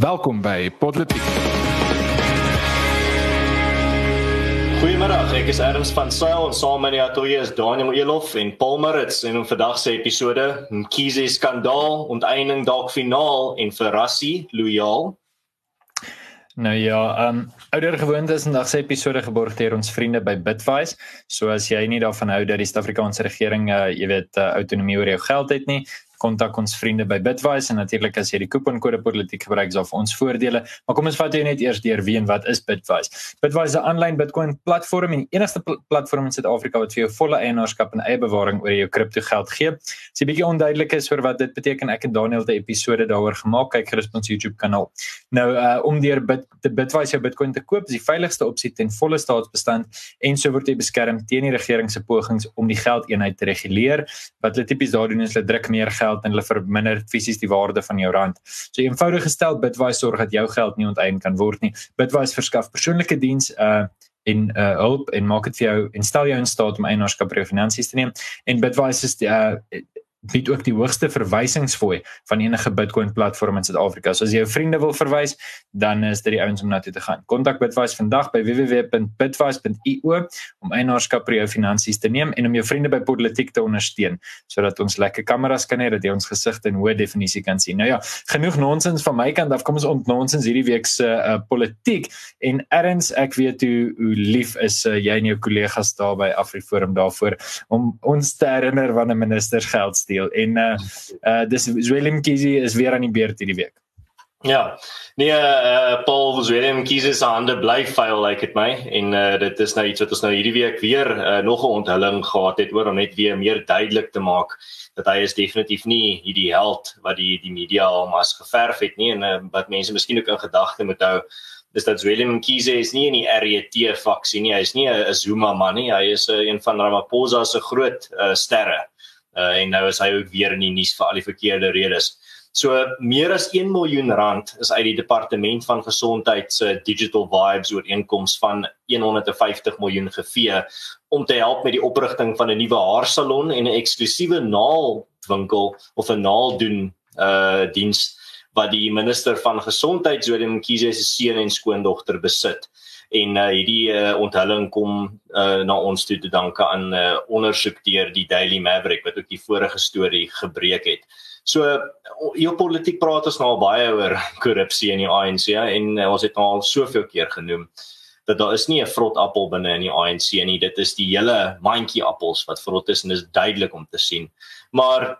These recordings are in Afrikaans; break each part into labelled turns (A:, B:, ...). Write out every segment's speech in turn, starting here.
A: Welkom by Politiek.
B: Goeiemiddag, ek is Erns van Sail en saam met my atoe is Daniel Elof en Paul Maritz en in vandag se episode Mkhize skandaal, onteiening dalk finaal en verrassie loyaal.
C: Nou ja, ehm um, ouer gewoonte is vandag se episode geborg deur ons vriende by Bitwise. So as jy nie daarvan hou dat die Suid-Afrikaanse regering uh, jy weet uh, autonomie oor jou geld het nie, kontak ons vriende by Bitwise en natuurlik as jy die kuponkode politiek gebruik, is daar vir ons voordele. Maar kom ons vat jou net eers deur wie en wat is Bitwise? Bitwise is 'n aanlyn Bitcoin platform en die enigste pl platform in Suid-Afrika wat vir jou volle eienaarskap en eie bewaring oor jou kripto geld gee. As jy bietjie onduidelik is oor wat dit beteken, ek en Daniel het 'n episode daaroor gemaak. Kyk gerus op ons YouTube kanaal. Nou uh om deur Bit te Bitwise jou Bitcoin te koop, is die veiligste opsie ten volle staatsbestand en so word jy beskerm teen die regering se pogings om die geldeenheid te reguleer. Wat hulle tipies daar doen is hulle druk meer geld geld en hulle verminder fisies die waarde van jou rand. So eenvoudig gestel Bitwise sorg dat jou geld nie onteien kan word nie. Bitwise verskaf persoonlike diens uh in uh hulp en maak dit vir jou en stel jou in staat om eienaarskap oor jou finansies te neem. En Bitwise is die, uh bied ook die hoogste verwysingsfooi van enige Bitcoin platform in Suid-Afrika. So as jy jou vriende wil verwys, dan is dit die ouens om na toe te gaan. Kontak Bitwise vandag by www.bitwise.io om eienaarskap oor jou finansies te neem en om jou vriende by politiek te ondersteun sodat ons lekker kameras kan hê dat jy ons gesigte in hoë definisie kan sien. Nou ja, genoeg nonsens van my kant af. Kom ons ontnonsens hierdie week se uh, politiek en erns ek weet hoe hoe lief is uh, jy en jou kollegas daar by AfriForum daarvoor om ons te herinner wanneer ministers geld steel en uh uh dis Willem Kiesi is weer aan die beurt hierdie week.
B: Ja. Nee, uh Paul Willem Kiesi se hande bly vuil like dit my. En uh dit is nou iets wat ons nou hierdie week weer uh, nog 'n onthulling gehad het oor om net weer meer duidelik te maak dat hy is definitief nie hierdie held wat die die media hom as geverf het nie. En uh, wat mense miskien ook in gedagte moet hou dis dat Willem Kiesi is nie in die RET faksie nie. Hy is nie 'n Zuma man nie. Hy is uh, een van Ramaphosa se groot uh, sterre uh, en nou is hy ook weer in die nuus vir al die verkeerde redes. So meer as 1 miljoen rand is uit die departement van gesondheid se digital vibes ooreenkoms van 150 miljoen gevee om te help met die oprigting van 'n nuwe haarsalon en 'n eksklusiewe naalwinkel of 'n naaldoen uh diens wat die minister van gesondheid Zodie Mkhize se seun en skoondogter besit en uh, hierdie uh, onthulling kom uh, na ons toe te danke aan 'n uh, ondersoek deur die Daily Maverick wat ook die vorige storie gebreek het. So hier politiek praat ons nou al baie oor korrupsie in die ANC en uh, ons het nou al soveel keer genoem dat daar is nie 'n vrot appel binne in die ANC nie. Dit is die hele mandjie appels wat vrot is en dit is duidelik om te sien. Maar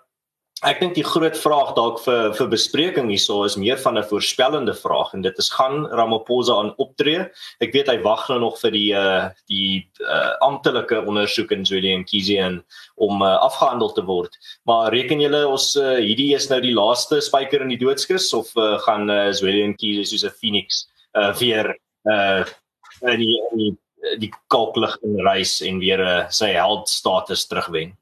B: Ek dink die groot vraag dalk vir vir bespreking hierso is meer van 'n voorspellende vraag en dit is gaan Ramaphosa aan optree. Ek weet hy wag nou nog vir die uh die uh amptelike ondersoek in en Kizian om uh, afgehandel te word. Maar reken julle ons uh, hierdie is nou die laaste spyker in die doodskus of uh, gaan uh, Zweli en Kizian soos 'n phoenix uh weer uh in die in die, die kalklig in reis en weer uh, sy held status terugwen?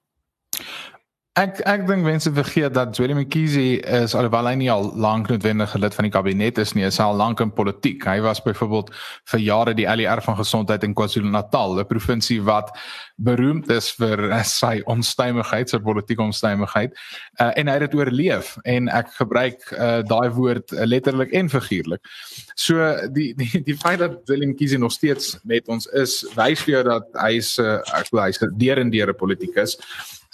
A: Ek ek dink mense vergeet dat Zweli Mkhize is alhoewel hy nie al lank noodwendig lid van die kabinet is nie, is hy al lank in politiek. Hy was byvoorbeeld vir jare die LER van gesondheid in KwaZulu-Natal, 'n provinsie wat beroemd is vir sy onstuimigheid, sy politieke onstuimigheid. Uh, en hy het dit oorleef en ek gebruik uh, daai woord letterlik en figuurlik. So die die die feit dat Willem Kiese nog steeds met ons is, wys vir jou dat hy is uh, ek glo hy's 'n derendeure politikus.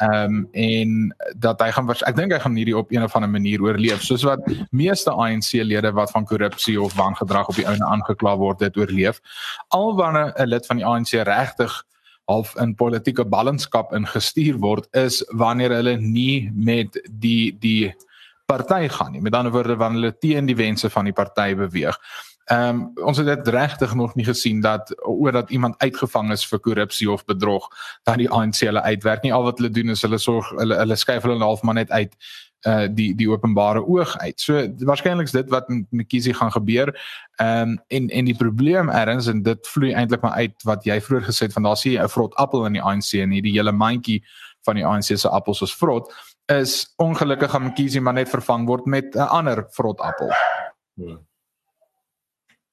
A: Ehm um, en dat hy gaan ek dink hy gaan hierdie op een of ander manier oorleef soos wat meeste ANC lede wat van korrupsie of wangedrag op die ouene aangekla word dit oorleef. Alwanneer 'n lid van die ANC regtig half in politieke ballingskap ingestuur word is wanneer hulle nie met die die party gaan nie. Met ander woorde wanneer hulle teen die wense van die party beweeg. Ehm um, ons het dit regtig nog nie gesien dat oor dat iemand uitgevang is vir korrupsie of bedrog dat die ANC hulle uitwerk nie. Al wat hulle doen is hulle sorg hulle hulle skuif hulle half maar net uit uh die die openbare oog uit. So waarskynlik is dit wat met Kiesie gaan gebeur. Ehm um, en en die probleem erns en dit vloei eintlik maar uit wat jy vroeër gesê het van daar sien jy 'n vrot appel in die ANC en hierdie hele mandjie van die ANC se appels is vrot is ongelukkig gaan Kiesie maar net vervang word met 'n ander vrot appel. Hmm.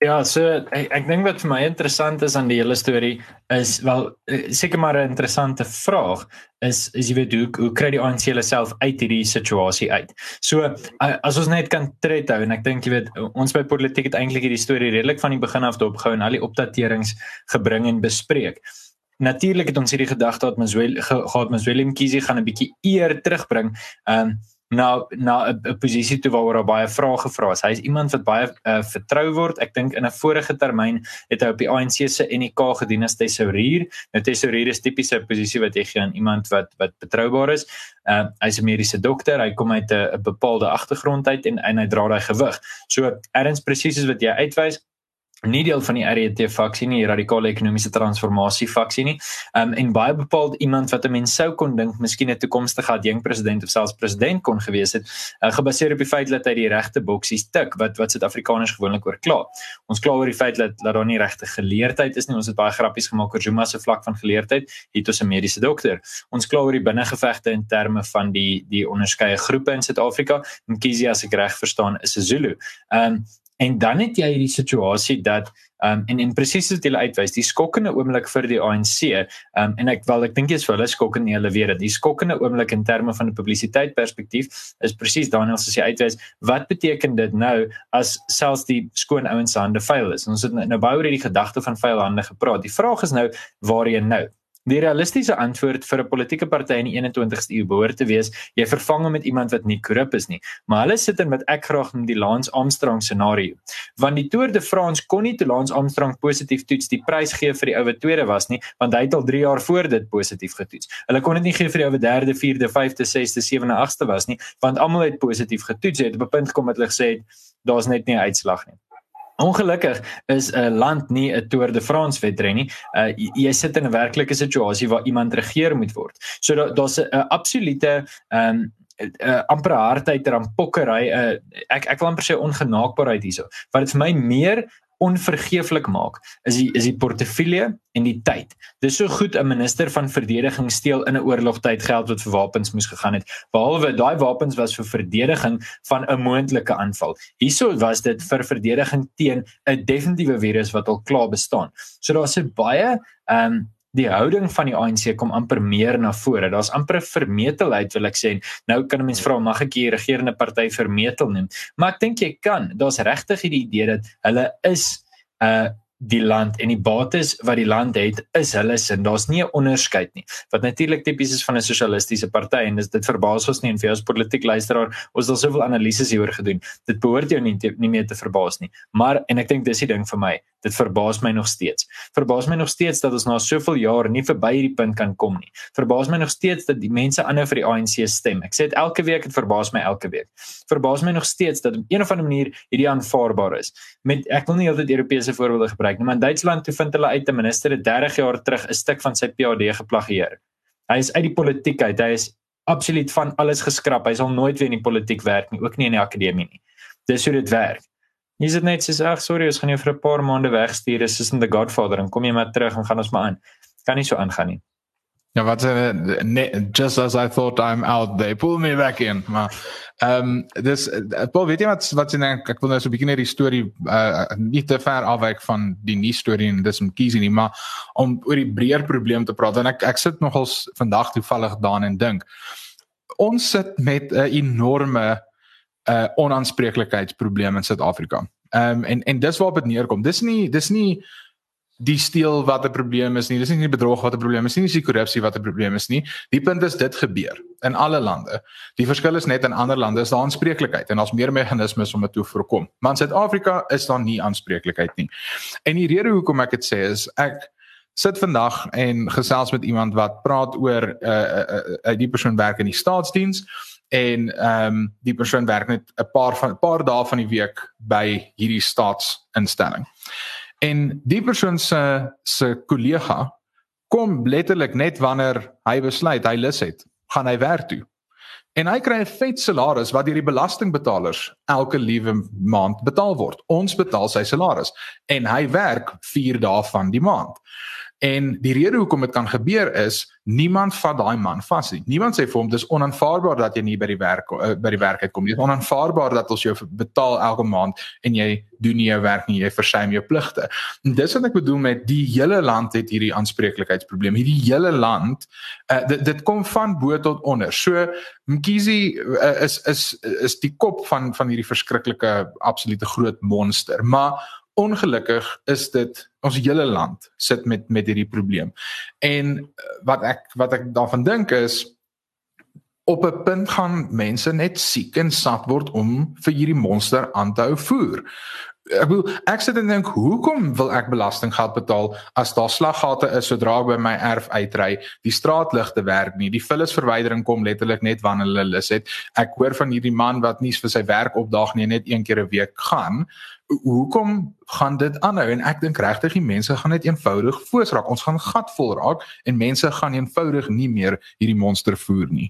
C: Ja, so ek, ek dink wat vir my interessant is aan die hele storie is wel eh, seker maar 'n interessante vraag is is jy weet hoe hoe kry die ANC hulle self uit hierdie situasie uit. So as ons net kan tred hou en ek dink jy weet ons by politiek het eintlik hierdie storie redelik van die begin af dopgehou en al die opdaterings gebring en bespreek. Natuurlik het ons hierdie gedagte dat Mzweli gehad Mzweli Mkhize gaan 'n bietjie eer terugbring. Ehm um, na na 'n posisie toe waar daar baie vrae gevra is. Hy is iemand wat baie uh, vertrou word. Ek dink in 'n vorige termyn het hy op die ANC se NK gedien as tesourier. Nou tesourier is tipiese posisie wat jy gee aan iemand wat wat betroubaar is. Uh, hy's 'n mediese dokter. Hy kom uit 'n bepaalde agtergrond uit en en hy dra daai gewig. So erns presies soos wat jy uitwys nie deel van die RET faksie nie, die radikale ekonomiese transformasie faksie nie. Um en baie bepaald iemand wat 'n mens sou kon dink miskien 'n toekomstige adjunk president of selfs president kon gewees het, uh, gebaseer op die feit dat hy die regte boksies tik wat wat Suid-Afrikaners gewoonlik oor kla. Ons kla oor die feit dat dat daar nie regte geleerdheid is nie. Ons het baie grappies gemaak oor Zuma se vlak van geleerdheid. Het ons 'n mediese dokter. Ons kla oor die binnengevegte in terme van die die onderskeie groepe in Suid-Afrika. Mkhize as ek reg verstaan is 'n Zulu. Um En dan het jy hierdie situasie dat um en en presies wat hulle uitwys, die skokkende oomblik vir die ANC, um en ek wel ek dink jy's vir hulle skokkend nie hulle weet dit. Die skokkende oomblik in terme van 'n publisiteit perspektief is presies Daniel soos jy uitwys, wat beteken dit nou as selfs die skoon ouens se hande vuil is? Ons het nou baie oor hierdie gedagte van vuil hande gepraat. Die vraag is nou waarheen nou? Die realistiese antwoord vir 'n politieke party in die 21ste eeu behoort te wees: jy vervang hom met iemand wat nie korrup is nie. Maar hulle sit in wat ek graag noem die Lance Armstrong scenario. Want die Tour de France kon nie te Lance Armstrong positief toets die prys gee vir die ou wat tweede was nie, want hy het al 3 jaar voor dit positief getoets. Hulle kon dit nie gee vir die ou wat derde, vierde, vyfde, sesde, sewende, agste was nie, want almal het positief getoets. Jy het op 'n punt gekom wat hulle gesê het daar's net nie 'n uitslag nie. Ongelukkig is 'n land nie 'n Tour de France wedren nie. Uh jy sit in 'n werklike situasie waar iemand regeer moet word. So daar's 'n absolute ehm um, uh, amper hardheid er aan pokkery. Uh, ek ek wil amper sê ongenaakbaarheid hierso. Wat dit vir my meer onvergeeflik maak is die is die portefeulje en die tyd. Dis so goed 'n minister van verdediging steel in 'n oorlogtyd geld wat vir wapens moes gegaan het. Behalwe daai wapens was vir verdediging van 'n moontlike aanval. Hierso was dit vir verdediging teen 'n definitiewe virus wat al klaar bestaan. So daar's 'n baie ehm um, die houding van die ANC kom amper meer na vore. Daar's amper 'n vermetelheid wil ek sê. Nou kan 'n mens vra mag ek hier regerende party vermetel noem? Maar ek dink jy kan. Daar's regtig hierdie idee dat hulle is 'n uh, die land en die bates wat die land het is hulle sin. Daar's nie 'n onderskeid nie. Wat natuurlik tipies is van 'n sosialistiese party en dis dit verbaas ons nie en vir ons politiek luisteraar, ons het al soveel analises hieroor gedoen. Dit behoort jou nie te, nie meer te verbaas nie. Maar en ek dink dis die ding vir my. Dit verbaas my nog steeds. Verbaas my nog steeds dat ons na soveel jare nie verby hierdie punt kan kom nie. Verbaas my nog steeds dat die mense aanhou vir die ANC stem. Ek sê dit elke week, dit verbaas my elke week. Verbaas my nog steeds dat op 'n of ander manier hierdie aanvaarbaar is. Met ek wil nie heeltyd Europese voorbeelde gebruik nie, maar in Duitsland toe vind hulle uit 'n minister het 30 jaar terug 'n stuk van sy PhD geplagieer. Hy is uit die politiek uit. Hy is absoluut van alles geskraap. Hy sal nooit weer in die politiek werk nie, ook nie in die akademie nie. Dis hoe dit werk. Jy sê net sies ag sorry, ons gaan jou vir 'n paar maande wegstuur. Dis in The Godfather en kom jy maar terug en gaan ons maar aan. Kan nie so aangaan nie.
A: Ja, wat nee, just as I thought I'm out they pull me back in. Ehm um, dis uh, Paul weet jy wat wat sien ek ek wil nou so 'n bietjie net die storie uh, nie te ver afwyk van die nuus storie en dis om kies nie, maar om oor die breër probleem te praat en ek ek sit nogals vandag toevallig daarin en dink ons sit met 'n enorme uh onaanspreeklikheidsprobleem in Suid-Afrika. Ehm um, en en dis waarop dit neerkom. Dis nie dis nie die steel wat 'n probleem is nie. Dis nie die bedrog wat 'n probleem is nie, dis die korrupsie wat 'n probleem is nie. Die punt is dit gebeur in alle lande. Die verskil is net in ander lande is daar aanspreeklikheid en daar's meer meganismes om dit te voorkom. Maar in Suid-Afrika is daar nie aanspreeklikheid nie. En die rede hoekom ek dit sê is ek sit vandag en gesels met iemand wat praat oor 'n uh, uh, uh, die persoon werk in die staatsdiens en ehm um, die persoon werk net 'n paar van 'n paar dae van die week by hierdie staatsinstelling. En die persoon se se kollega kom letterlik net wanneer hy besluit hy lus het, gaan hy werk toe. En hy kry 'n vet salaris wat deur die belastingbetalers elke liewe maand betaal word. Ons betaal sy salaris en hy werk 4 dae van die maand. En die rede hoekom dit kan gebeur is niemand vat daai man vas nie. Niemand sê vir hom dis onaanvaarbaar dat jy nie by die werk uh, by die werk uitkom nie. Dit is onaanvaarbaar dat ons jou betaal elke maand en jy doen nie jou werk nie, jy versuim jou pligte. En dis wat ek bedoel met die hele land het hierdie aanspreeklikheidsprobleem. Hierdie hele land uh, dit dit kom van bo tot onder. So Mkhizi uh, is is is die kop van van hierdie verskriklike absolute groot monster. Maar ongelukkig is dit ons hele land sit met met hierdie probleem. En uh, wat ek wat ek daarvan dink is op 'n punt gaan mense net siek en sat word om vir hierdie monster aan te hou voer ek wil ek sit en dink hoekom wil ek belastinggeld betaal as daar slaggate is sodra ek by my erf uitry? Die straatligte werk nie. Die vullisverwydering kom letterlik net wanneer hulle lus het. Ek hoor van hierdie man wat nie vir sy werk opdaag nie net een keer 'n week gaan. Hoekom gaan dit aanhou? En ek dink regtig die mense gaan net eenvoudig voorsraak ons gaan gatvol raak en mense gaan eenvoudig nie meer hierdie monster voer nie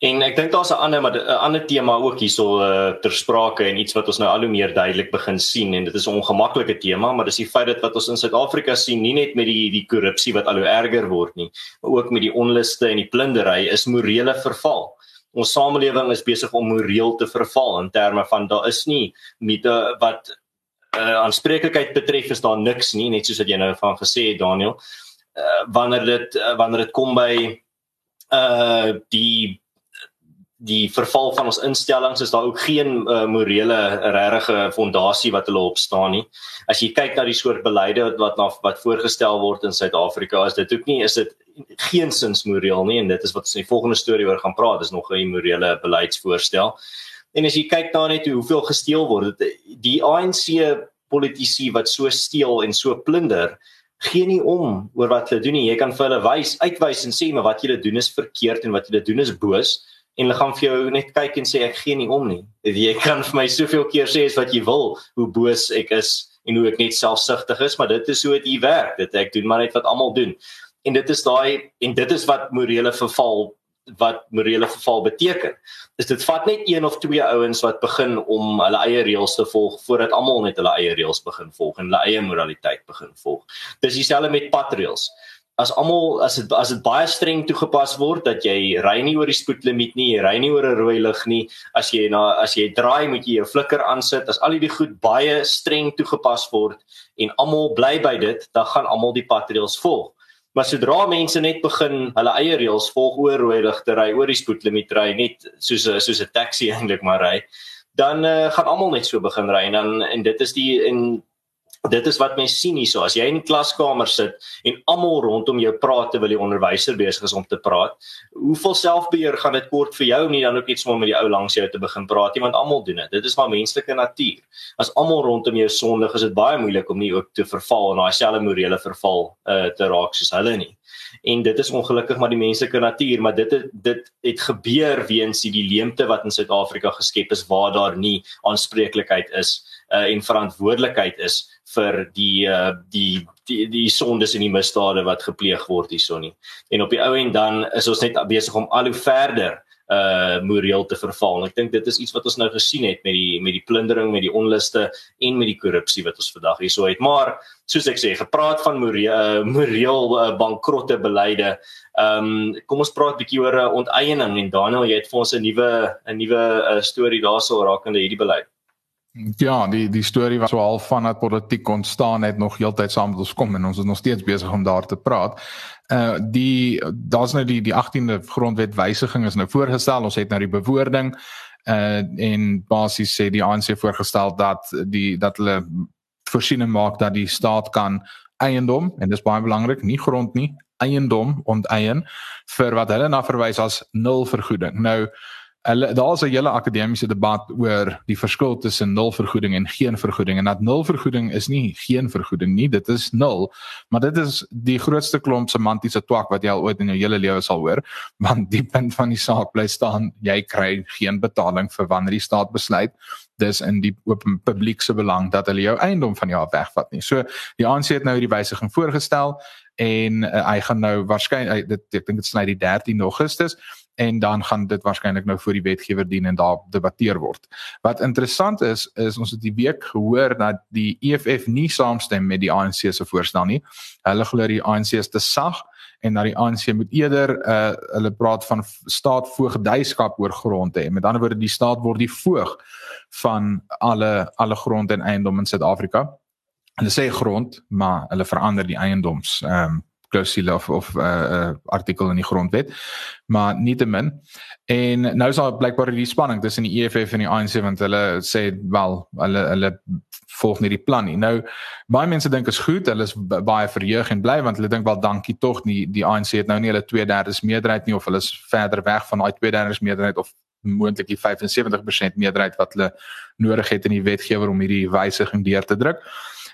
B: En ek dink daar's 'n ander maar 'n ander tema ook hierso uh, ter sprake en iets wat ons nou al hoe meer duidelik begin sien en dit is 'n ongemaklike tema, maar dis die feit dat wat ons in Suid-Afrika sien, nie net met die die korrupsie wat al hoe erger word nie, maar ook met die onluste en die plundering is morele verval. Ons samelewing is besig om moreel te verval in terme van daar is nie met wat uh, aanspreeklikheid betref is daar niks nie, net soos wat jy nou van gesê het Daniel. Uh, wanneer dit uh, wanneer dit kom by uh die die verval van ons instellings is daar ook geen uh, morele regte fondasie wat hulle op staan nie. As jy kyk na die soort beleide wat wat, wat voorgestel word in Suid-Afrika, is dit ook nie is dit geensins moreel nie en dit is wat ons in die volgende storie oor gaan praat, is nog 'n morele beleidsvoorstel. En as jy kyk na net hoeveel gesteel word, die ANC politici wat so steel en so plunder, gee nie om oor wat hulle doen nie. Jy kan vir hulle wys, uitwys en sê maar wat julle doen is verkeerd en wat julle doen is boos en hulle gaan vir jou net kyk en sê ek gee nie om nie. Jy kan vir my soveel keer sê wat jy wil, hoe boos ek is en hoe ek net selfsugtig is, maar dit is hoe dit hier werk. Dit ek doen maar net wat almal doen. En dit is daai en dit is wat morele verval wat morele verval beteken. Is dit vat net een of twee ouens wat begin om hulle eie reëls te volg voordat almal net hulle eie reëls begin volg en hulle eie moraliteit begin volg. Dis dieselfde met patreels as almal as dit as dit baie streng toegepas word dat jy ry nie oor die spoedlimiet nie, jy ry nie oor 'n rooi lig nie, as jy na as jy draai moet jy jou flikker aansit, as al hierdie goed baie streng toegepas word en almal bly by dit, dan gaan almal die padreëls volg. Maar sodra mense net begin hulle eie reëls volg oor rooi ligte ry, oor die spoedlimiet ry, net soos 'n soos 'n taxi eintlik maar ry, dan uh, gaan almal net so begin ry en dan en dit is die en Dit is wat mense sien hierso as jy in die klaskamer sit en almal rondom jou praat terwyl die onderwyser besig is om te praat. Hoeveel selfbeheer gaan dit kort vir jou om nie dan ook iets met die ou langs jou te begin praat nie want almal doen dit. Dit is maar menslike natuur. As almal rondom jou sondig is dit baie moeilik om nie ook te verval in daai selfe morele verval uh, te raak soos hulle nie. En dit is ongelukkig maar die menslike natuur, maar dit het, dit het gebeur weens die leemte wat in Suid-Afrika geskep is waar daar nie aanspreeklikheid is uh, en verantwoordelikheid is vir die uh die die die sondes en die misdade wat gepleeg word hierson nie. En op die ou end dan is ons net besig om al hoe verder uh moreel te verval. En ek dink dit is iets wat ons nou gesien het met die met die plundering, met die onluste en met die korrupsie wat ons vandag hierso het. Maar soos ek sê, gepraat van moreel uh, moreel uh, bankrotte beleide. Ehm um, kom ons praat 'n bietjie oor uh, onteiening en Daniel, jy het vir ons 'n nuwe 'n nuwe uh, storie daarso rakende hierdie beleid.
A: Ja, die die storie was so half van dat politiek ontstaan het nog heeltyd saam met ons kom en ons is nog steeds besig om daar te praat. Uh die daar's nou die die 18de grondwet wysiging is nou voorgestel. Ons het nou die bewoording uh en basies sê die ANC voorgestel dat die dat hulle voorsiening maak dat die staat kan eiendom en dis baie belangrik, nie grond nie, eiendom onteien vir wat hulle na verwys as nul vergoeding. Nou Hulle daar's 'n hele akademiese debat oor die verskil tussen nul vergoeding en geen vergoeding. En dat nul vergoeding is nie geen vergoeding nie, dit is nul, maar dit is die grootste klomp semantiese twak wat jy al ooit in jou hele lewe sal hoor, want die punt van die saak bly staan, jy kry geen betaling vir wanneer die staat besluit. Dis in die open publiek se belang dat hulle jou eiendom van jou wegvat nie. So die ANC het nou hierdie wysiging voorgestel en uh, hy gaan nou waarskynlik dit ek dink dit sny die 13 Augustus en dan gaan dit waarskynlik nou voor die wetgewer dien en daar debatteer word. Wat interessant is is ons het die week gehoor dat die EFF nie saamstem met die ANC se voorstel nie. Hulle glo die ANC is te sag en dat die ANC moet eerder uh hulle praat van staatvoogdyskap oor grond hê. Met ander woorde die staat word die voog van alle alle grond en eiendom in Suid-Afrika. Hulle sê grond, maar hulle verander die eiendoms ehm um, klousule of of 'n uh, uh, artikel in die grondwet. Maar nietemin en nou is daar blykbaar die spanning tussen die EFF en die ANC want hulle sê wel hulle hulle volg nie die plan nie. Nou baie mense dink is goed, hulle is baie verheug en bly want hulle dink wel dankie tog nie die ANC het nou nie hulle 2/3 meerderheid nie of hulle is verder weg van daai 2/3 meerderheid of moontlik die 75% meerderheid wat hulle nodig het in die wetgewer om hierdie wysiging deur te druk.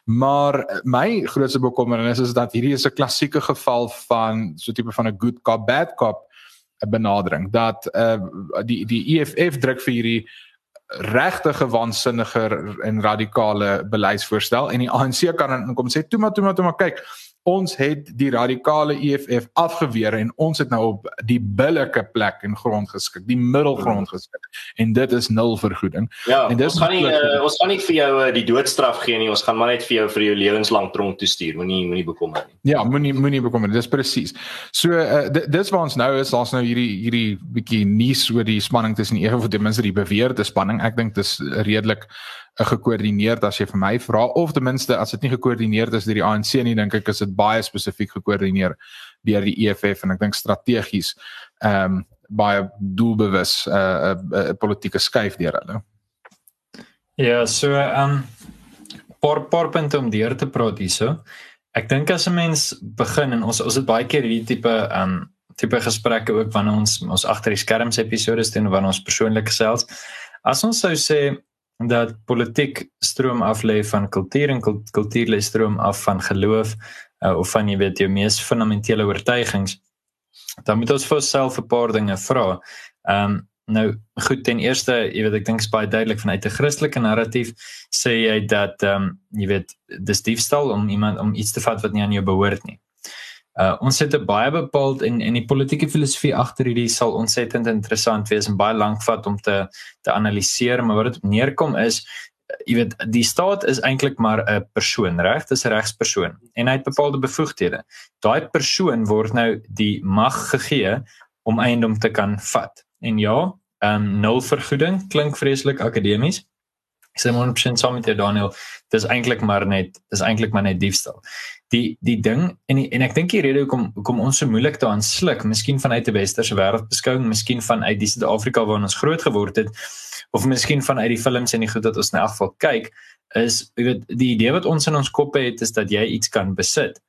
A: Maar my grootste bekommernis is dat hierdie is 'n klassieke geval van so tipe van 'n good cop bad cop 'n benadering. Dat uh die die EFF druk vir hierdie regtige waansinniger en radikale beleidsvoorstel en die ANC kan kom sê toe maar toe maar toe maar kyk ons het die radikale EFF afgeweer en ons het nou op die billike plek en grond geskik, die middelgrond geskik. En dit is nul vergoeding.
B: Ja, en dis ons gaan nie uh, ons gaan nie vir jou uh, die doodstraf gee nie. Ons gaan maar net vir jou vir jou lewenslang tronk toestuur. Moenie moenie bekommer nie.
A: Ja, moenie moenie bekommer. Dis presies. So uh, dis waar ons nou is. Daar's nou hierdie hierdie bietjie nuus oor die spanning tussen die EFF of ten minste die beweerde spanning. Ek dink dis redelik gekoördineerd as jy vir my vra of ten minste as dit nie gekoördineerd is deur die ANC nie dink ek is dit baie spesifiek gekoördineer deur die EFF en ek dink strategies ehm um, baie doelbewus 'n uh, uh, uh, politieke skuif deur hulle.
C: Ja, so ehm um, paar paar punte om deur te praat hierso. Ek dink as 'n mens begin en ons ons het baie keer hierdie tipe ehm um, tipe gesprekke ook wanneer ons ons agter die skerms episode doen wanneer ons persoonlik gesels. As ons sou sê dat politiek stroom af lê van kultuur en kultuur lê stroom af van geloof uh, of van jy weet jou mees fundamentele oortuigings dan moet ons vir onsself 'n paar dinge vra. Ehm um, nou goed ten eerste, jy weet ek dink is baie duidelik vanuit 'n Christelike narratief sê jy dat ehm um, jy weet dis diefstal om iemand om iets te vat wat nie aan jou behoort nie. Uh ons het 'n baie bepaald en en die politieke filosofie agter hierdie sal ontsettend interessant wees en baie lank vat om te te analiseer, maar wat dit neerkom is jy weet die staat is eintlik maar 'n persoon, reg? Dis 'n regspersoon en hy het bepaalde bevoegdhede. Daai persoon word nou die mag gegee om eiendom te kan vat. En ja, ehm um, nul vergoeding klink vreeslik akademies. Ek sê maar 'n saam met jou Daniel, dis eintlik maar net dis eintlik maar net diefstal die die ding en die, en ek dink die rede hoekom hoekom ons so moeilik daaraan sluk, miskien vanuit 'n westerse wêreldbeskouing, miskien vanuit die Suid-Afrika waarin ons groot geword het of miskien vanuit die films en die goed wat ons in elk geval kyk, is jy weet die idee wat ons in ons koppe het is dat jy iets kan besit.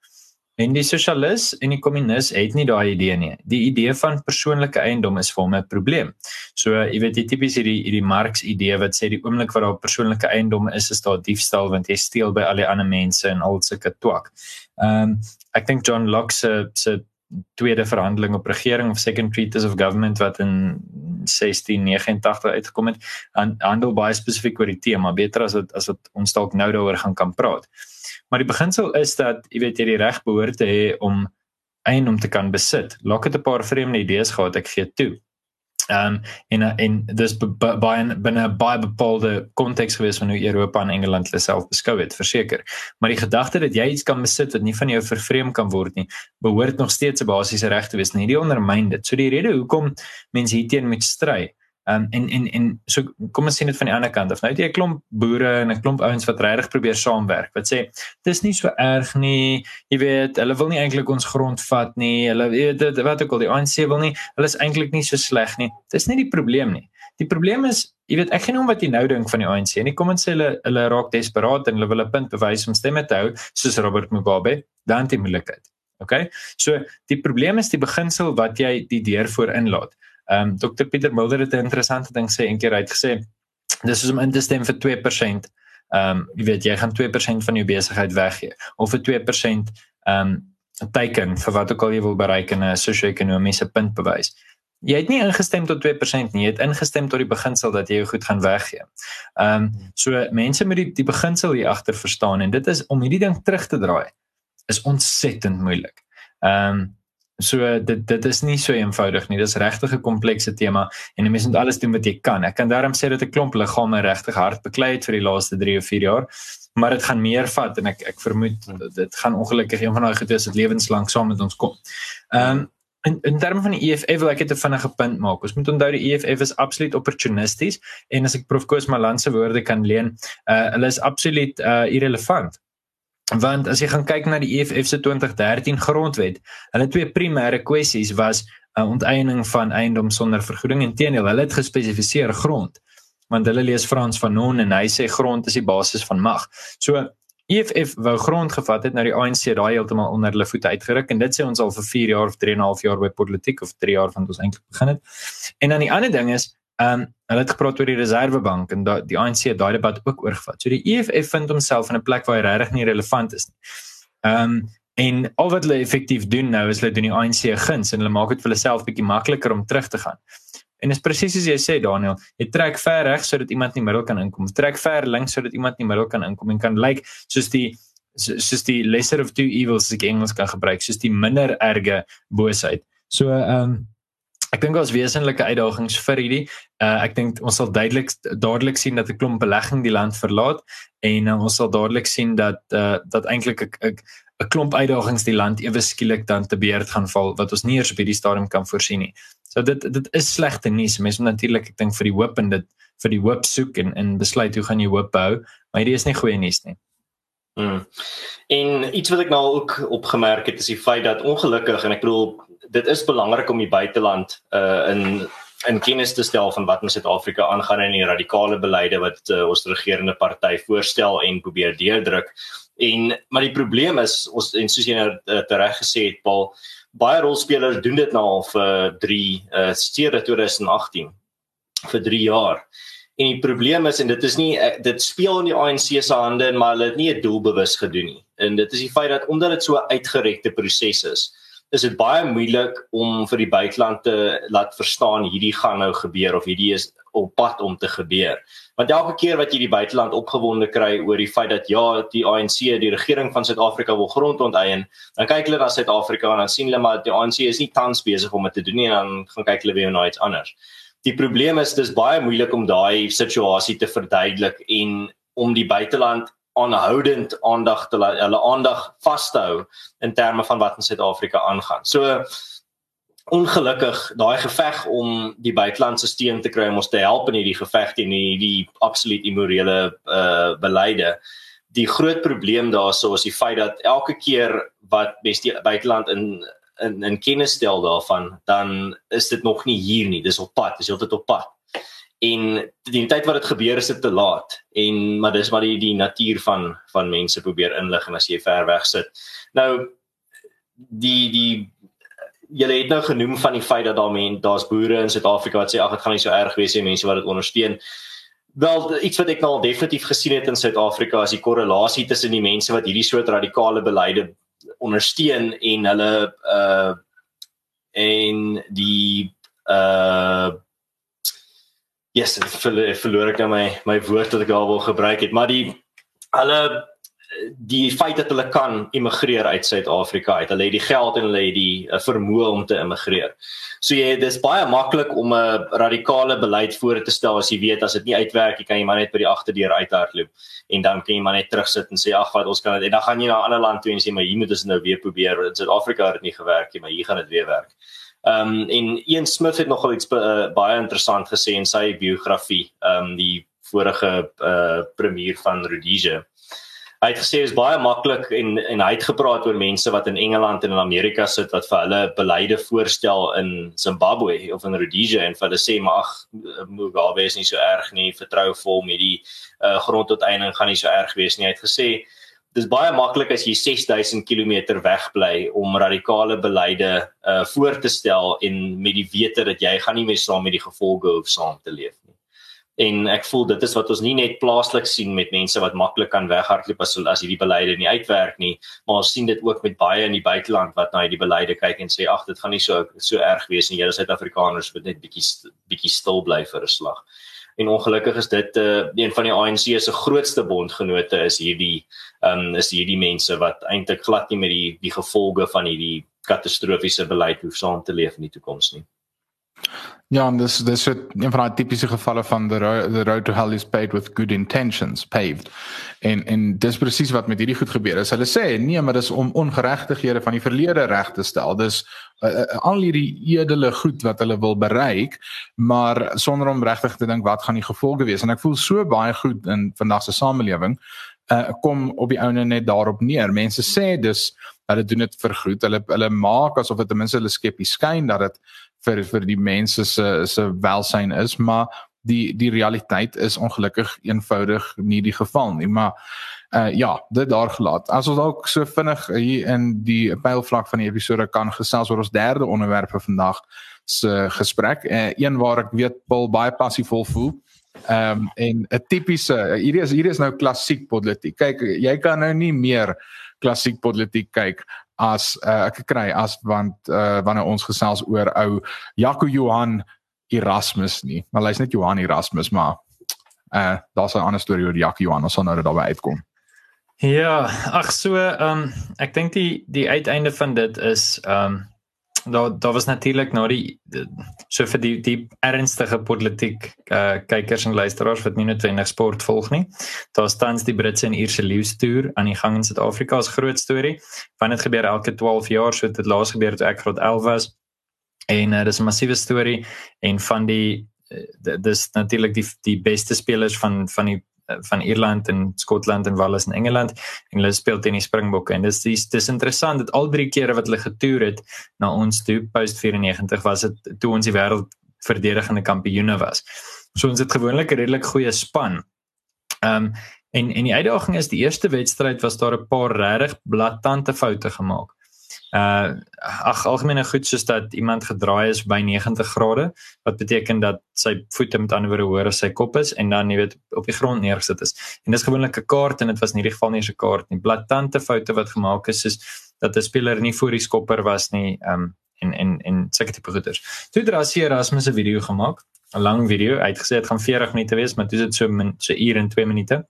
C: En die sosialis en die kommunis het nie daai idee nie. Die idee van persoonlike eiendom is vir hom 'n probleem. So jy weet die tipies hierdie hierdie Marx idee wat sê die oomblik wat daar persoonlike eiendom is, is daar diefstal want jy steel by al die ander mense en al sulke twak. Ehm um, ek dink John Locke se se tweede verhandeling op regering of second treatise of government wat in 1689 uitgekom het, handel baie spesifiek oor die tema, beter as dit as wat ons dalk nou daaroor gaan kan praat. Maar die beginsel is dat jy weet jy die reg behoort te hê om eiendom te kan besit. Locke het 'n paar vreemde idees gehad, ek gee toe. Ehm um, en en dis baie binne 'n baie bepaalde konteks gewees van hoe Europa en Engeland hulle self beskou het, verseker. Maar die gedagte dat jy iets kan besit wat nie van jou vervreem kan word nie, behoort nog steeds 'n basiese reg te wees. Nie die ondermyn dit. So die rede hoekom mense hierteen moet stry, Ehm um, en en en so kom ons sien dit van die ander kant af. Nou het jy 'n klomp boere en 'n klomp ouens wat regtig probeer saamwerk. Wat sê dis nie so erg nie. Jy weet, hulle wil nie eintlik ons grond vat nie. Hulle weet wat ook al die ANC wil nie. Hulle is eintlik nie so sleg nie. Dis nie die probleem nie. Die probleem is, jy weet, ek geen om wat jy nou dink van die ANC nie. Kom ons sê hulle hulle raak desperaat en hulle wil 'n punt bewys om stemme te hou soos Robert Mugabe. Dan die moontlikheid. OK? So die probleem is die beginsel wat jy die deur voor inlaat. Ehm um, Dr Pieter Mulder het 'n interessante ding sê eendag uit gesê dis is om in te stem vir 2%. Ehm um, jy weet jy gaan 2% van jou besigheid weggee of vir 2% ehm um, teiken vir wat ook al jy wil bereik in 'n sosio-ekonomiese punt bewys. Jy het nie ingestem tot 2% nie, jy het ingestem tot die beginsel dat jy jou goed gaan weggee. Ehm um, so mense moet die die beginsel hier agter verstaan en dit is om hierdie ding terug te draai is ontsettend moeilik. Ehm um, So dit dit is nie so eenvoudig nie. Dis regtig 'n komplekse tema en jy moet alles doen wat jy kan. Ek kan daarom sê dat 'n klomp liggame regtig hard beklei het vir die laaste 3 of 4 jaar, maar dit gaan meer vat en ek ek vermoed dit gaan ongelukkig een van daai goed wees wat lewenslank saam met ons kom. Ehm um, in in terme van die EFF wil ek dit 'n vinnige punt maak. Ons moet onthou die EFF is absoluut opportunisties en as ek prof Koos Malan se woorde kan leen, uh hulle is absoluut uh irrelevant. Want as jy gaan kyk na die EFF se 2013 grondwet, hulle twee primêre kwessies was 'n onteiening van eiendom sonder vergoeding en teenoor hulle het gespesifiseer grond. Want hulle lees Frans van Non en hy sê grond is die basis van mag. So EFF wou grond gevat het nou die ANC daai heeltemal onder hulle voete uitgeruk en dit sê ons al vir 4 jaar of 3 en 'n half jaar by politiek of 3 jaar van ons eintlik begin het. En dan die ander ding is, ehm um, hulle het gepraat oor die Reservebank en da, die ANC het daai debat ook oorgevat. So die EFF vind homself in 'n plek waar hy regtig nie relevant is nie. Ehm um, en al wat hulle effektief doen nou is hulle doen die ANC guns en hulle maak dit vir hulle self bietjie makliker om terug te gaan. En dis presies soos jy sê Daniel, jy trek ver reg sodat iemand nie middel kan inkom. Trek ver links sodat iemand nie middel kan inkom en kan lyk like, soos die soos die lesser of two evils as ek Engels kan gebruik, soos die minder erge boosheid. So ehm um, ek dink daar's wesenlike uitdagings vir hierdie. Uh ek dink ons sal duidelik dadelik sien dat 'n klomp belegging die land verlaat en uh, ons sal dadelik sien dat uh dat eintlik 'n 'n klomp uitdagings die land ewe skielik dan te beerd gaan val wat ons nie eers op hierdie stadium kan voorsien nie. So dit dit is slegte nuus. Mense moet natuurlik ek dink vir die hoop en dit vir die hoop soek en en besluit hoe gaan jy hoop bou, maar hierdie is nie goeie nuus nie.
B: Mm. En iets wat ek nou ook opgemerk het is die feit dat ongelukkig en ek bedoel dit is belangrik om die buiteland uh in in kennis te stel van wat in Suid-Afrika aangaan en die radikale beleide wat uh, ons regerende party voorstel en probeer deurdruk. En maar die probleem is ons en soos jy nou uh, tereg gesê het Paul, baie rolspelers doen dit nou al vir 3 uh steede 2018 vir 3 jaar. En die probleem is en dit is nie uh, dit speel in die ANC se hande maar hulle het nie 'n doelbewus gedoen nie. En dit is die feit dat omdat dit so uitgerekte proses is, is dit baie moeilik om vir die buiteland te laat verstaan hierdie gaan nou gebeur of hierdie is op pad om te gebeur. Want elke keer wat jy die buiteland opgewonde kry oor die feit dat ja, die ANC, die regering van Suid-Afrika wil grond onteien, dan kyk hulle na Suid-Afrika en dan sien hulle maar die ANC is nie tans besig om dit te doen nie en dan gaan kyk hulle weer na iets anders. Die probleem is dis baie moeilik om daai situasie te verduidelik en om die buiteland aanhoudend aandag te laat hulle aandag vashou in terme van wat in Suid-Afrika aangaan. So ongelukkig daai geveg om die buitelandse steun te kry om ons te help in hierdie geveg teen hierdie absoluut immorele uh beleide. Die groot probleem daarso is die feit dat elke keer wat bes die buiteland in in in kennis stel daarvan, dan is dit nog nie hier nie. Dis op pad, dis heeltyd op pad en die tyd wat dit gebeur is dit te laat. En maar dis wat die die natuur van van mense probeer inlig en as jy ver weg sit. Nou die die julle het nou genoem van die feit dat daar men daar's boere in Suid-Afrika wat sê ag dit gaan nie so erg wees nie mense wat dit ondersteun. Wel iets wat ek nou al definitief gesien het in Suid-Afrika is die korrelasie tussen die mense wat hierdie soort radikale beleide ondersteun en hulle uh en die uh yes, verloor, verloor ek nou my my woord wat ek daar wil gebruik het, maar die hulle die feit dat hulle kan immigreer uit Suid-Afrika uit. Hulle het die geld en hulle het die uh, vermoë om te immigreer. So jy dis baie maklik om 'n radikale beleid voor te stel as jy weet as dit nie uitwerk nie, kan jy maar net by die agterdeur uithardloop en dan kan jy maar net terugsit en sê ag wat ons kan dit en dan gaan jy na 'n ander land toe en sê maar hier moet ons nou weer probeer. In Suid-Afrika het dit nie gewerk nie, maar hier gaan dit weer werk. Ehm um, en Ian Smith het nogal iets uh, baie interessant gesê in sy biografie, ehm um, die vorige uh, premier van Rhodesia. Hy het gesê is baie maklik en en hy het gepraat oor mense wat in Engeland en in Amerika sit wat vir hulle beleide voorstel in Zimbabwe of in Rhodesia en vir hulle sê maar ag Mugabe is nie so erg nie, vertrou vol met die uh, grondtoetening gaan nie so erg wees nie. Hy het gesê dis baie maklik as jy 6000 km weg bly om radikale beleide uh voor te stel en met die wete dat jy gaan nie meer saam met die gevolge hoef saam te leef nie. En ek voel dit is wat ons nie net plaaslik sien met mense wat maklik kan weghardloop as as hierdie beleide nie uitwerk nie, maar ons sien dit ook met baie in die buiteland wat na hierdie beleide kyk en sê ag dit gaan nie so so erg wees nie. Julle Suid-Afrikaners moet net bietjie bietjie stil bly vir 'n slag en ongelukkig is dit uh, een van die ANC se grootste bondgenote is hierdie um, is hierdie mense wat eintlik glad nie met die die gevolge van hierdie katastrofiese beleid hoef saam te leef in die toekoms nie.
A: Ja, en dis dis het een van daai tipiese gevalle van the road, the road to hell is paved with good intentions paved. En en dis presies wat met hierdie goed gebeur. As hulle sê nee, maar dis om ongeregtighede van die verlede reg te stel. Dis uh, al hierdie edele goed wat hulle wil bereik, maar sonder om regtig te dink wat gaan die gevolge wees. En ek voel so baie goed in vandag se samelewing uh, kom op die ouene net daarop neer. Mense sê dus hulle doen dit vir goed. Hulle hulle maak asof dit ten minste hulle skep die skyn dat dit vir vir die mense se se welsyn is, maar die die realiteit is ongelukkig eenvoudig nie die geval nie, maar uh ja, dit daar gelaat. As ons ook so vinnig hier in die pylvlak van die episode kan gesels oor ons derde onderwerp vir vandag se gesprek, uh, een waar ek weet Paul baie passievol voel. Ehm um, en 'n tipiese hierdie is hierdie is nou klassiek politiek. Kyk, jy kan nou nie meer klassiek politiek kyk as uh, ek kry as want uh, wanneer ons gesels oor ou Jaco Johan Erasmus nie. Maar hy's net Johan Erasmus maar uh daar's 'n ander storie oor Jaco Johan ons sal nou daarby uitkom.
C: Ja, ag so ehm um, ek dink die die uiteinde van dit is ehm um, daar daar was natuurlik na die so vir die die ernstige politiek uh kykers en luisteraars wat nie noodwendig sport volg nie. Daar staan die Britse en Ierse leeustoer aan die gang in Suid-Afrika as groot storie. Want dit gebeur elke 12 jaar, so dit laas gebeur toe ek graad 11 was. En uh, dis 'n massiewe storie en van die uh, dis natuurlik die die beste spelers van van die van Ierland en Skotland en Wales en Engeland en hulle speel teen die Springbokke en dis dis, dis interessant dat al drie kere wat hulle getoer het na ons toe post 94 was dit toe ons die wêreld verdedigende kampioene was. So ons het gewoonlik 'n redelik goeie span. Ehm um, en en die uitdaging is die eerste wedstryd was daar 'n paar regtig blaatante foute gemaak uh ag algemene goed soos dat iemand gedraai is by 90 grade wat beteken dat sy voete met ander woorde hoër as sy kop is en dan jy weet op die grond neergesit is. En dis gewoonlik 'n kaart en dit was in hierdie geval nie 'n kaart nie. Blaatante foute wat gemaak is is dat 'n speler nie voor die skopper was nie um en en en seker tipe goeders. Toe Drasie Erasmus 'n video gemaak 'n lang video. Uitgesê dit gaan 40 minute wees maar toe is dit so min, so uur en 2 minute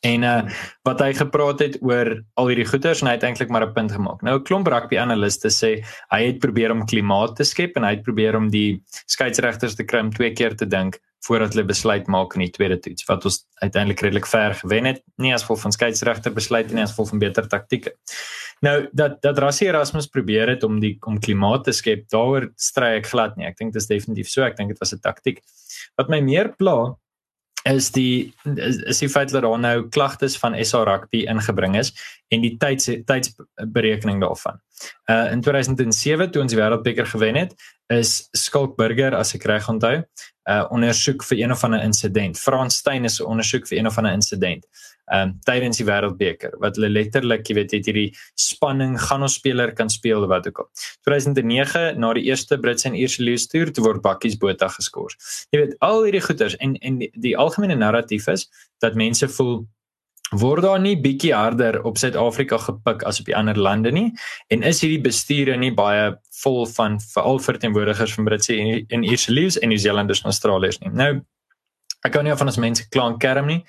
C: En uh wat hy gepraat het oor al hierdie goeters en hy het eintlik maar 'n punt gemaak. Nou 'n klomp rugby analiste sê hy het probeer om klimaat te skep en hy het probeer om die skeieregters te kry om twee keer te dink voordat hulle besluit maak in die tweede toets wat ons uiteindelik redelik ver gewen het nie as gevolg van skeieregter besluit nie as gevolg van beter taktieke. Nou dat dat Rassie Erasmus probeer het om die om klimaat te skep, daaroor stry ek glad nie. Ek dink dit is definitief so. Ek dink dit was 'n taktik. Wat my meer pla is die is, die feit dat daar nou klagtes van SA Rugby ingebring is en die tyds tydsberekening daarvan. Uh in 2007 toe ons die Wêreldbeker gewen het, is Skalk Burger as ek reg onthou, uh ondersoek vir een of ander insident. Frans Steyn is ondersoek vir een of ander insident ehm um, tydens die wêreldbeker wat hulle letterlik, jy weet, het hierdie spanning gaan ons speler kan speel wat ook al. 2009 na die eerste Britse en Ierse leeu stuur te word bakkies Botha geskort. Jy weet, al hierdie goeters en en die, die algemene narratief is dat mense voel word daar nie bietjie harder op Suid-Afrika gepik as op die ander lande nie en is hierdie bestuure nie baie vol van veral verteenwoordigers van Britse en Ierse leeu's en Nieu-Seelanders en Australiërs nie. Nou ek kan nie van ons mense kla en kerm nie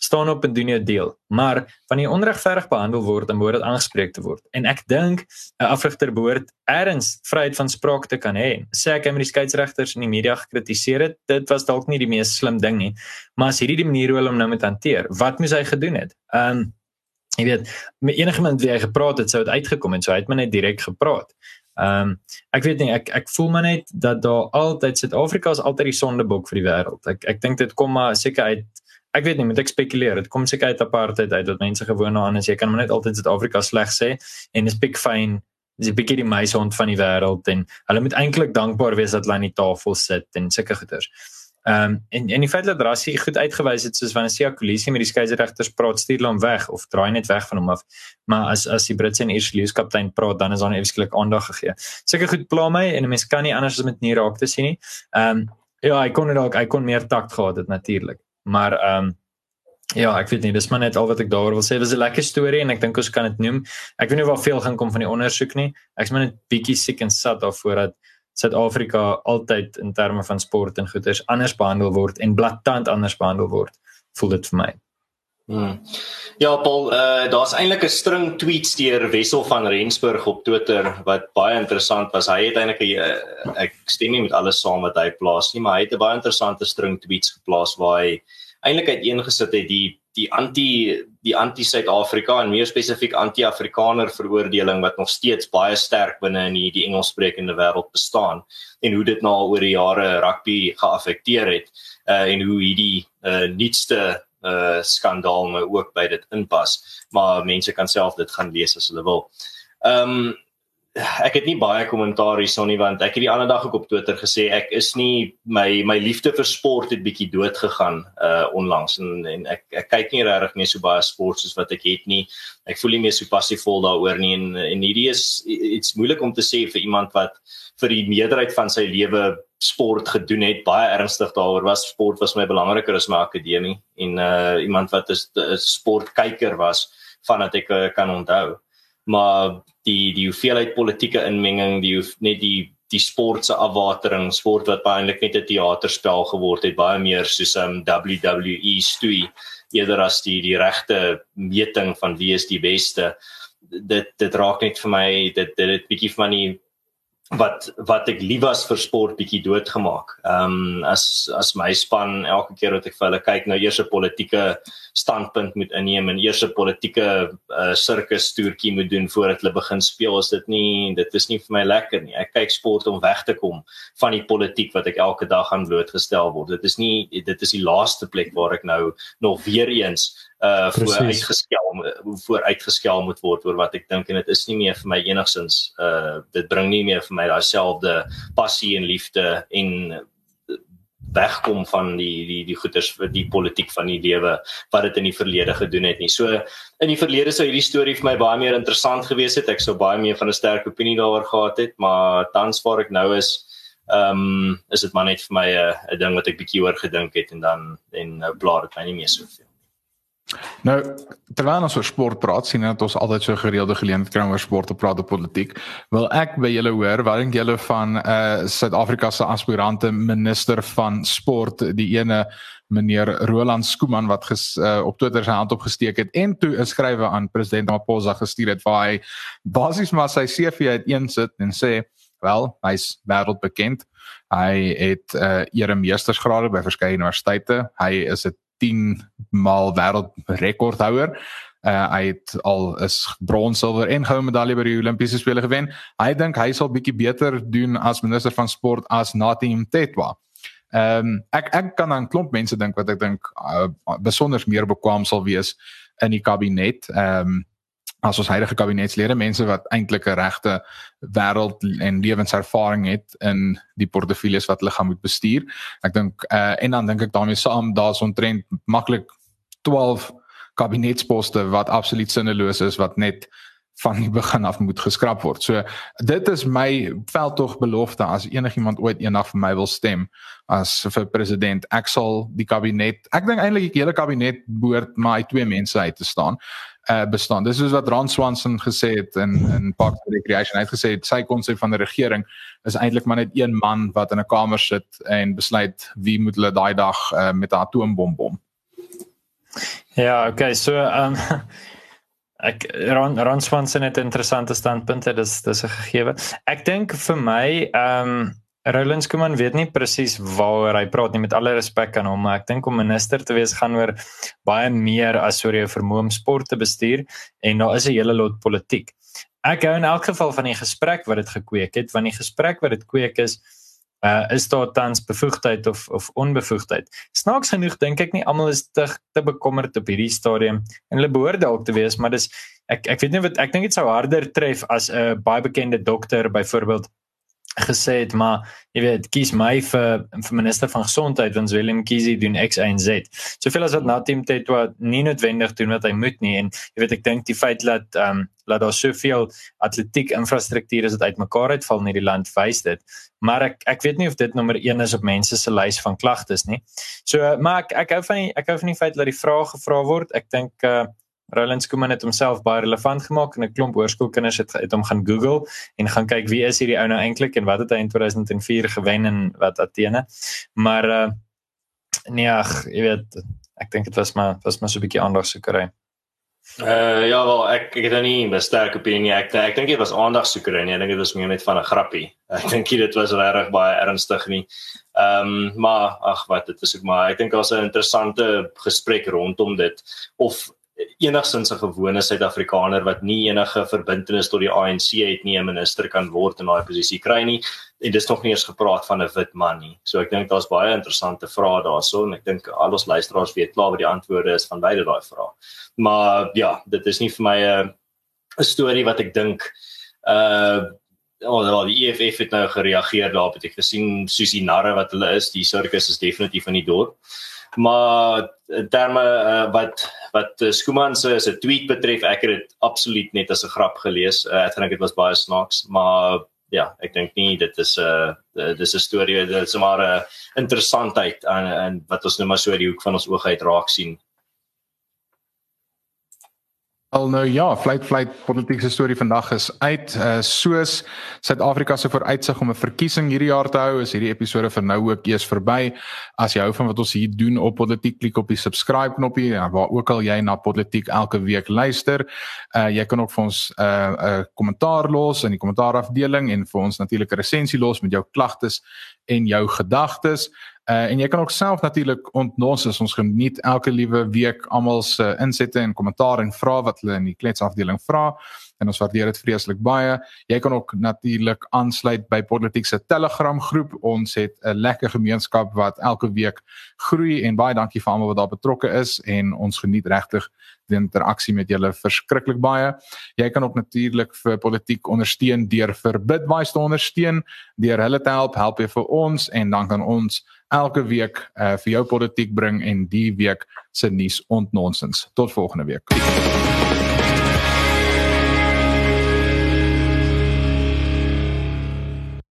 C: staan op en doen jou deel. Maar wanneer jy onregverdig behandel word, dan moet dit aangespreek te word. En ek dink 'n afrigter behoort erns vryheid van spraak te kan hê. Sê ek het met die skeieregters in die media gekritiseer het, dit was dalk nie die mees slim ding nie. Maar as hierdie die manier hoe hulle hom nou moet hanteer, wat moes hy gedoen het? Um jy weet, met enige iemand wie hy gepraat het, sou dit uitgekom en so hy het my net direk gepraat. Ehm um, ek weet nie ek ek voel maar net dat daar altyd Suid-Afrika is altyd die sondebok vir die wêreld. Ek ek dink dit kom maar seker uit ek weet nie, moet ek spekuleer. Dit kom seker uit apartheid uit dat mense gewoon daaraan is. Jy kan maar net altyd Suid-Afrika sleg sê en dis big fine. Dis 'n bietjie die meisond van die wêreld en hulle moet eintlik dankbaar wees dat hulle aan die tafel sit en sulke goeters. Ehm um, en en die feit dat Rassie goed uitgewys het soos wanneer Sia Kolisi met die skeieregters praat stuur hom weg of draai net weg van hom af. Maar as as die Britse en Ierse leeu kaptein praat dan is daar eweslik aandag gegee. Sulke goed pla my en 'n mens kan nie anders as met nie raak te sien nie. Ehm um, ja, hy kon dit dalk hy kon meer takt gehad het natuurlik. Maar ehm um, ja, ek weet nie, dis maar net al wat ek daaroor wil sê. Dit was 'n lekker storie en ek dink ons kan dit noem. Ek weet nie waar veel gaan kom van die ondersoek nie. Ek's maar net bietjie siek en sat daarvoor dat Suid-Afrika altyd in terme van sport en goeders anders behandel word en blaatant anders behandel word. Voel dit vir my.
B: Hmm. Ja, Paul, uh daar's eintlik 'n string tweets deur Wessel van Rensburg op Twitter wat baie interessant was. Hy het eintlik 'n uh, ek stem nie met alles saam wat hy plaas nie, maar hy het 'n baie interessante string tweets geplaas waar hy eintlik uiteengesit het die die anti die anti-Suid-Afrika en meer spesifiek anti-Afrikaner veroordeling wat nog steeds baie sterk binne in die, die Engelssprekende wêreld bestaan en hoe dit nou al oor die jare rugby geaffekteer het uh en hoe hierdie uh nuutste uh skandaal nou ook by dit inpas, maar mense kan self dit gaan lees as hulle wil. Ehm um, ek het nie baie kommentaar hierson nie want ek het die ander dag ook op Twitter gesê ek is nie my my liefde vir sport het bietjie dood gegaan uh onlangs. En en ek ek kyk nie regtig meer so baie sport soos wat ek het nie. Ek voel nie meer so passievol daaroor nie. En en hierdie is dit's moeilik om te sê vir iemand wat vir die meerderheid van sy lewe sport gedoen het baie ernstig daaroor was. Sport was my belangriker as my akademie. En uh iemand wat 'n sportkyker was vandat ek uh, kan onthou. Maar die die hoeveelheid politieke inmenging die hoef, net die die sport se afwatering sport wat eintlik net 'n teaterspel geword het baie meer soos 'n um, WWE stoei eerder as die die regte meting van wie is die beste. Dit dit raak net vir my dit dit het bietjie van die wat wat ek lief was vir sport bietjie doodgemaak. Ehm um, as as my span elke keer wat ek vir hulle kyk nou eers 'n politieke standpunt moet inneem en eers 'n politieke uh, sirkus toertjie moet doen voordat hulle begin speel, is dit nie dit is nie vir my lekker nie. Ek kyk sport om weg te kom van die politiek wat ek elke dag aan blootgestel word. Dit is nie dit is die laaste plek waar ek nou nog weer eens uh voor uitgeskel voor uitgeskel moet word oor wat ek dink en dit is nie meer vir my enigsins uh dit bring nie meer vir my daai selfde passie en liefde en wegkom van die die die goeters vir die politiek van die lewe wat dit in die verlede gedoen het nie. So in die verlede sou hierdie storie vir my baie meer interessant gewees het. Ek sou baie meer van 'n sterk opinie daaroor gehad het, maar tans waar ek nou is, ehm um, is dit maar net vir my 'n 'n ding wat ek bietjie oor gedink het en dan en nou blaar dit my nie meer soveel.
A: Nou, terwyl ons oor sport praat, sien dat ons altyd so gereelde geleentheid kry om oor sport te praat op politiek. Wil ek by julle hoor, wat dink julle van uh Suid-Afrika se aspirante minister van sport, die ene meneer Roland Skooman wat ges, uh, op Twitter sy hand opgesteek het en toe 'n skrywe aan president Ramaphosa gestuur het waar hy basies maar sy CV uiteensit en sê, "Wel, hy's wêreldbekend. Hy het 'n uh, eremeestersgraad by verskeie universiteite. Hy is 'n 10 maal wêreldrekordhouer. Uh, hy het al is brons, silwer en goue medalje by die Olimpiese spele gewen. Hy dink hy sal bietjie beter doen as minister van sport as Natim Tetwa. Ehm um, ek ek kan aan 'n klomp mense dink wat ek dink uh, besonder meer bekwam sal wees in die kabinet. Ehm um, as ons huidige kabinetslede mense wat eintlik 'n regte wêreld en lewenservaring het in die portefeuilles wat hulle gaan moet bestuur. Ek dink uh, en dan dink ek daarmee saam daar's ontrent maklik 12 kabinetsposte wat absoluut sinneloos is wat net van die begin af moet geskraap word. So dit is my veldtog belofte as enigiemand ooit eendag vir my wil stem as vir president. Ek sal die kabinet, ek dink eintlik die hele kabinet behoort maar uit twee mense uit te staan uh, bestaan. Dis soos wat Ron Swanson gesê het in in Parks and Recreation. Hy het gesê sy konsep van 'n regering is eintlik maar net een man wat in 'n kamer sit en besluit wie moet hulle daai dag uh, met 'n atoombom bom.
C: Ja, okay, so ehm um, ek Ron, Ron Swanson het interessante standpunt, dit is dis 'n gegewe. Ek dink vir my ehm um, Roland Skuman weet nie presies waaroor hy praat nie met alle respek aan hom, maar ek dink om minister te wees gaan oor baie meer as oor jou vermoë om sport te bestuur en daar is 'n hele lot politiek. Ek hou in elk geval van die gesprek wat dit gekweek het, want die gesprek wat dit kweek is uh is daar tans bevoegdheid of of onbevoegdheid. Snaaks genoeg dink ek nie almal is te te bekommerd op hierdie stadium en hulle behoort dalk te wees, maar dis ek ek weet nie wat ek dink dit sou harder tref as 'n baie bekende dokter byvoorbeeld gesê het maar jy weet kies my vir vir minister van gesondheid want Willem Kiesie doen X Y en Z. Soveel as wat Natim Tetwa nie noodwendig doen wat hy moet nie en jy weet ek dink die feit dat ehm um, laat daar soveel atletiek infrastruktuur is dit uitmekaar uitval in hierdie land wys dit. Maar ek ek weet nie of dit nommer 1 is op mense se lys van klagtes nie. So maar ek ek hou van die, ek hou van die feit dat die vrae gevra word. Ek dink uh Roland Skuman het homself baie relevant gemaak en 'n klomp hoërskoolkinders het het hom gaan Google en gaan kyk wie is hierdie ou nou eintlik en wat het hy in 2004 gewen in wat Athene. Maar uh nee, ag, jy weet, ek dink dit was maar was maar so 'n bietjie aandag se kry.
B: Uh ja, wel ek ek het nou nie 'n sterk opinie ek ek dink dit was aandagsoeker en ek dink dit was meer net van 'n grappie. Ek dink dit was regtig baie ernstig nie. Ehm um, maar ag wat dit is ook maar ek dink daar's 'n interessante gesprek rondom dit of enigsins 'n gewone Suid-Afrikaner wat nie enige verbintenis tot die ANC het nie 'n minister kan word in daai posisie kry nie en dis nog nie eens gepraat van 'n wit man nie. So ek dink daar's baie interessante vrae daarso en ek dink al ons luisteraars weet klaar wat die antwoorde is van beide daai vrae. Maar ja, dit is nie vir my 'n 'n storie wat ek dink uh Oh, wel die EFF het nou gereageer daarop. Ek het gesien Susie Narre wat hulle is, die sirkus is definitief in die dorp maar in terme uh, wat wat uh, Skuman se se tweet betref ek het dit absoluut net as 'n grap gelees. Uh, ek dink dit was baie snaaks maar ja ek dink nie dit is 'n uh, dis 'n storie dit is maar 'n interessantheid en, en wat ons nou maar so uit die hoek van ons oog uit raak sien
A: Al nou ja, fluit fluit politieke storie vandag is uit. Uh soos Suid-Afrika se vooruitsig om 'n verkiesing hierdie jaar te hou, is hierdie episode vir nou ook eers verby. As jy hou van wat ons hier doen op Politiek, klik op die subscribe knoppie ja, waar ook al jy na Politiek elke week luister. Uh jy kan ook vir ons 'n uh, 'n uh, kommentaar los in die kommentaarafdeling en vir ons natuurlik 'n resensie los met jou klagtes en jou gedagtes. Uh, en jy kan ook self natuurlik ontnos as ons geniet elke liewe week almal se insette en kommentaar en vrae wat hulle in die kletsafdeling vra en ons waardeer dit vreeslik baie. Jy kan ook natuurlik aansluit by Politiek se Telegram groep. Ons het 'n lekker gemeenskap wat elke week groei en baie dankie vir almal wat daar betrokke is en ons geniet regtig die interaksie met julle verskriklik baie. Jy kan ook natuurlik vir Politiek ondersteun deur vir Bitwise te ondersteun, deur hulle te help, help jy vir ons en dan kan ons elke week uh, vir jou politiek bring en die week se nuus ontnonsens. Tot volgende week.